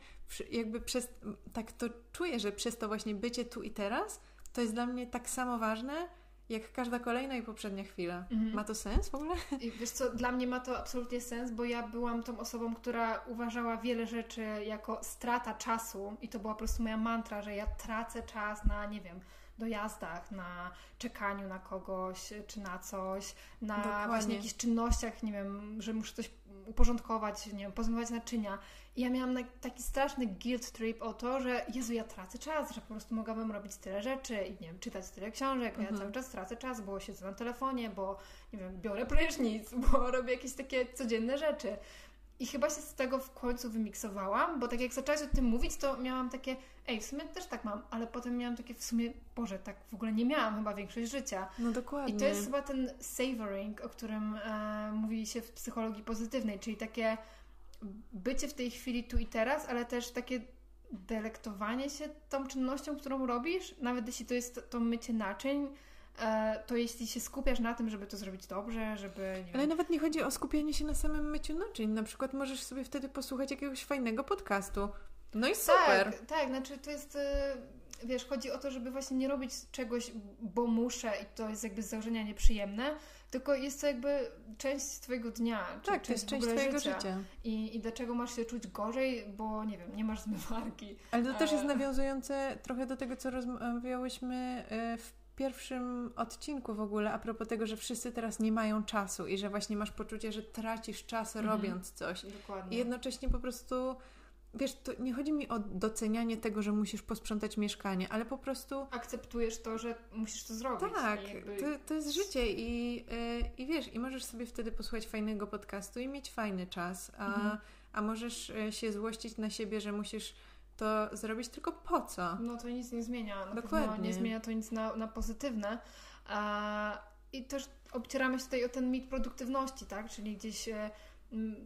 [SPEAKER 1] jakby przez, tak to czuję, że przez to właśnie bycie tu i teraz, to jest dla mnie tak samo ważne, jak każda kolejna i poprzednia chwila.
[SPEAKER 2] Mhm.
[SPEAKER 1] Ma to sens w ogóle?
[SPEAKER 2] I wiesz co, dla mnie ma to absolutnie sens, bo ja byłam tą osobą, która uważała wiele rzeczy jako strata czasu i to była po prostu moja mantra, że ja tracę czas na, nie wiem, dojazdach, na czekaniu na kogoś czy na coś, na
[SPEAKER 1] Dokładnie.
[SPEAKER 2] właśnie jakichś czynnościach, nie wiem, że muszę coś uporządkować, nie wiem, pozmywać naczynia. I ja miałam taki straszny guilt trip o to, że Jezu, ja tracę czas, że po prostu mogłabym robić tyle rzeczy i nie wiem, czytać tyle książek, a ja cały czas tracę czas, bo siedzę na telefonie, bo nie wiem, biorę prysznic, bo robię jakieś takie codzienne rzeczy. I chyba się z tego w końcu wymiksowałam, bo tak jak zaczęłaś o tym mówić, to miałam takie, ej, w sumie też tak mam, ale potem miałam takie w sumie, Boże, tak w ogóle nie miałam chyba większość życia.
[SPEAKER 1] No dokładnie.
[SPEAKER 2] I to jest chyba ten savoring, o którym e, mówi się w psychologii pozytywnej, czyli takie bycie w tej chwili tu i teraz, ale też takie delektowanie się tą czynnością, którą robisz, nawet jeśli to jest to mycie naczyń, to jeśli się skupiasz na tym, żeby to zrobić dobrze, żeby...
[SPEAKER 1] Ale nawet nie chodzi o skupianie się na samym myciu naczyń. Na przykład możesz sobie wtedy posłuchać jakiegoś fajnego podcastu. No i super!
[SPEAKER 2] Tak, tak, znaczy to jest... E, wiesz, chodzi o to, żeby właśnie nie robić czegoś, bo muszę i to jest jakby z założenia nieprzyjemne, tylko jest to jakby część Twojego dnia.
[SPEAKER 1] Czy tak, to jest część Twojego życia. życia.
[SPEAKER 2] I, I dlaczego masz się czuć gorzej, bo nie wiem, nie masz zmywarki.
[SPEAKER 1] Ale to też jest nawiązujące trochę do tego, co rozmawiałyśmy e, w pierwszym odcinku w ogóle a propos tego, że wszyscy teraz nie mają czasu i że właśnie masz poczucie, że tracisz czas mhm. robiąc coś.
[SPEAKER 2] Dokładnie.
[SPEAKER 1] I jednocześnie po prostu wiesz, to nie chodzi mi o docenianie tego, że musisz posprzątać mieszkanie, ale po prostu...
[SPEAKER 2] Akceptujesz to, że musisz to zrobić.
[SPEAKER 1] Tak, jakby... to, to jest życie i, yy, i wiesz, i możesz sobie wtedy posłuchać fajnego podcastu i mieć fajny czas, a, mhm. a możesz y, się złościć na siebie, że musisz to zrobić, tylko po co?
[SPEAKER 2] No to nic nie zmienia. Na Dokładnie. nie zmienia to nic na, na pozytywne. I też obcieramy się tutaj o ten mit produktywności, tak? Czyli gdzieś e,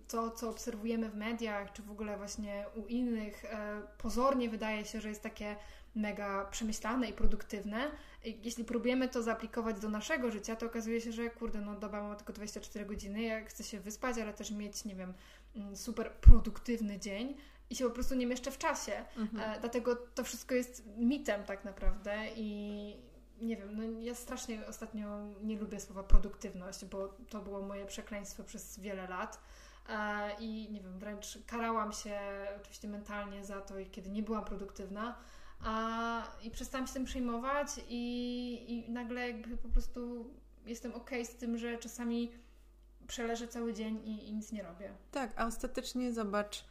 [SPEAKER 2] to, co obserwujemy w mediach, czy w ogóle właśnie u innych, e, pozornie wydaje się, że jest takie mega przemyślane i produktywne. Jeśli próbujemy to zaaplikować do naszego życia, to okazuje się, że kurde, no doba ma tylko 24 godziny, ja chcę się wyspać, ale też mieć, nie wiem, super produktywny dzień, i się po prostu nie mieszczę w czasie. Mhm. E, dlatego to wszystko jest mitem tak naprawdę i nie wiem, no ja strasznie ostatnio nie lubię słowa produktywność, bo to było moje przekleństwo przez wiele lat. E, I nie wiem, wręcz karałam się oczywiście mentalnie za to, kiedy nie byłam produktywna. A, I przestałam się tym przejmować i, i nagle jakby po prostu jestem ok z tym, że czasami przeleżę cały dzień i, i nic nie robię.
[SPEAKER 1] Tak, a ostatecznie zobacz,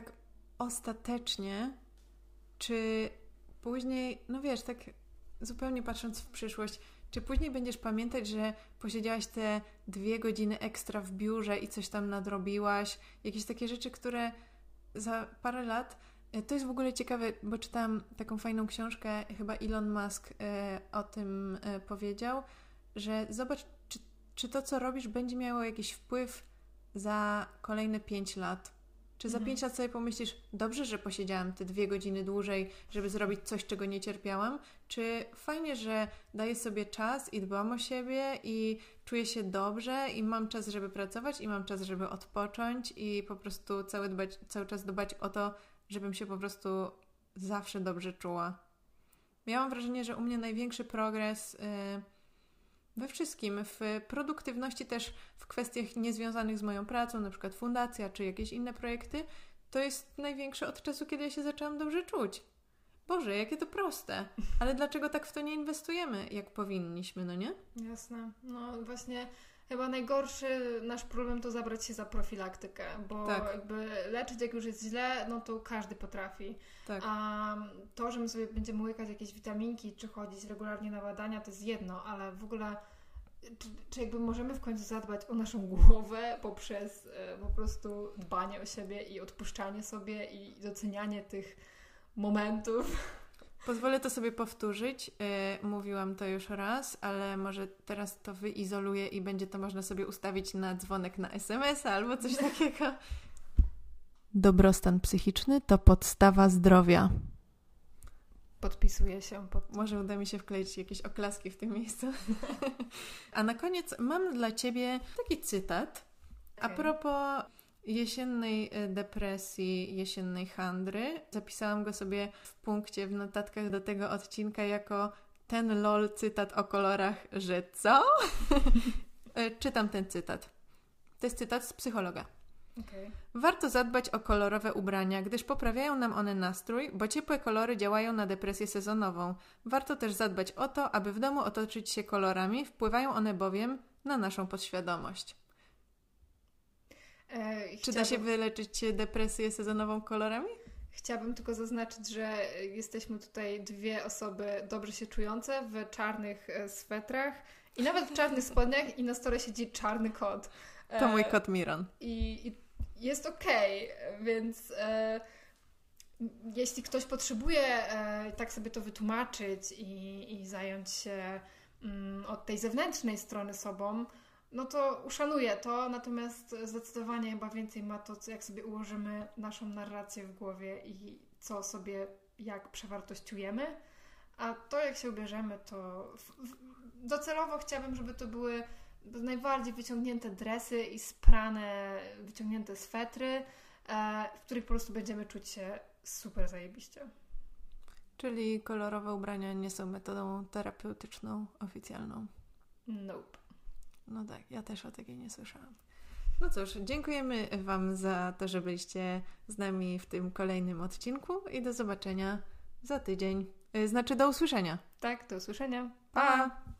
[SPEAKER 1] tak ostatecznie, czy później, no wiesz, tak zupełnie patrząc w przyszłość, czy później będziesz pamiętać, że posiedziałaś te dwie godziny ekstra w biurze i coś tam nadrobiłaś? Jakieś takie rzeczy, które za parę lat. E, to jest w ogóle ciekawe, bo czytałam taką fajną książkę, chyba Elon Musk e, o tym e, powiedział, że zobacz, czy, czy to, co robisz, będzie miało jakiś wpływ za kolejne pięć lat. Czy za mhm. pięć lat sobie pomyślisz, dobrze, że posiedziałam te dwie godziny dłużej, żeby zrobić coś, czego nie cierpiałam? Czy fajnie, że daję sobie czas i dbam o siebie i czuję się dobrze i mam czas, żeby pracować i mam czas, żeby odpocząć i po prostu cały, dbać, cały czas dbać o to, żebym się po prostu zawsze dobrze czuła. Miałam wrażenie, że u mnie największy progres... Yy, we wszystkim, w produktywności też w kwestiach niezwiązanych z moją pracą, na przykład fundacja czy jakieś inne projekty, to jest największe od czasu, kiedy ja się zaczęłam dobrze czuć. Boże, jakie to proste. Ale dlaczego tak w to nie inwestujemy, jak powinniśmy, no nie?
[SPEAKER 2] Jasne. No właśnie chyba najgorszy nasz problem to zabrać się za profilaktykę, bo tak. jakby leczyć jak już jest źle, no to każdy potrafi. Tak. A to, że my sobie będziemy łykać jakieś witaminki, czy chodzić regularnie na badania, to jest jedno, ale w ogóle czy, czy jakby możemy w końcu zadbać o naszą głowę poprzez e, po prostu dbanie o siebie i odpuszczanie sobie i docenianie tych momentów
[SPEAKER 1] Pozwolę to sobie powtórzyć. Yy, mówiłam to już raz, ale może teraz to wyizoluję i będzie to można sobie ustawić na dzwonek na SMS albo coś takiego. Dobrostan psychiczny to podstawa zdrowia.
[SPEAKER 2] Podpisuję się. Pod...
[SPEAKER 1] Może uda mi się wkleić jakieś oklaski w tym miejscu. A na koniec mam dla Ciebie taki cytat. Okay. A propos jesiennej e, depresji, jesiennej handry. Zapisałam go sobie w punkcie w notatkach do tego odcinka jako ten lol cytat o kolorach, że co? E, czytam ten cytat. To jest cytat z psychologa. Okay. Warto zadbać o kolorowe ubrania, gdyż poprawiają nam one nastrój, bo ciepłe kolory działają na depresję sezonową. Warto też zadbać o to, aby w domu otoczyć się kolorami, wpływają one bowiem na naszą podświadomość.
[SPEAKER 2] E,
[SPEAKER 1] Czy da się wyleczyć depresję sezonową kolorami?
[SPEAKER 2] Chciałabym tylko zaznaczyć, że jesteśmy tutaj dwie osoby dobrze się czujące w czarnych e, swetrach i nawet w czarnych spodniach i na stole siedzi czarny kot.
[SPEAKER 1] To mój kot Miron.
[SPEAKER 2] I, i jest okej, okay, więc e, jeśli ktoś potrzebuje e, tak sobie to wytłumaczyć i, i zająć się mm, od tej zewnętrznej strony sobą, no to uszanuję to, natomiast zdecydowanie chyba więcej ma to, jak sobie ułożymy naszą narrację w głowie i co sobie, jak przewartościujemy. A to, jak się ubierzemy, to w, w, docelowo chciałabym, żeby to były najbardziej wyciągnięte dresy i sprane, wyciągnięte swetry, e, w których po prostu będziemy czuć się super zajebiście.
[SPEAKER 1] Czyli kolorowe ubrania nie są metodą terapeutyczną oficjalną?
[SPEAKER 2] Nope.
[SPEAKER 1] No tak, ja też o takiej nie słyszałam. No cóż, dziękujemy Wam za to, że byliście z nami w tym kolejnym odcinku i do zobaczenia za tydzień. Y, znaczy do usłyszenia.
[SPEAKER 2] Tak, do usłyszenia.
[SPEAKER 1] pa. pa.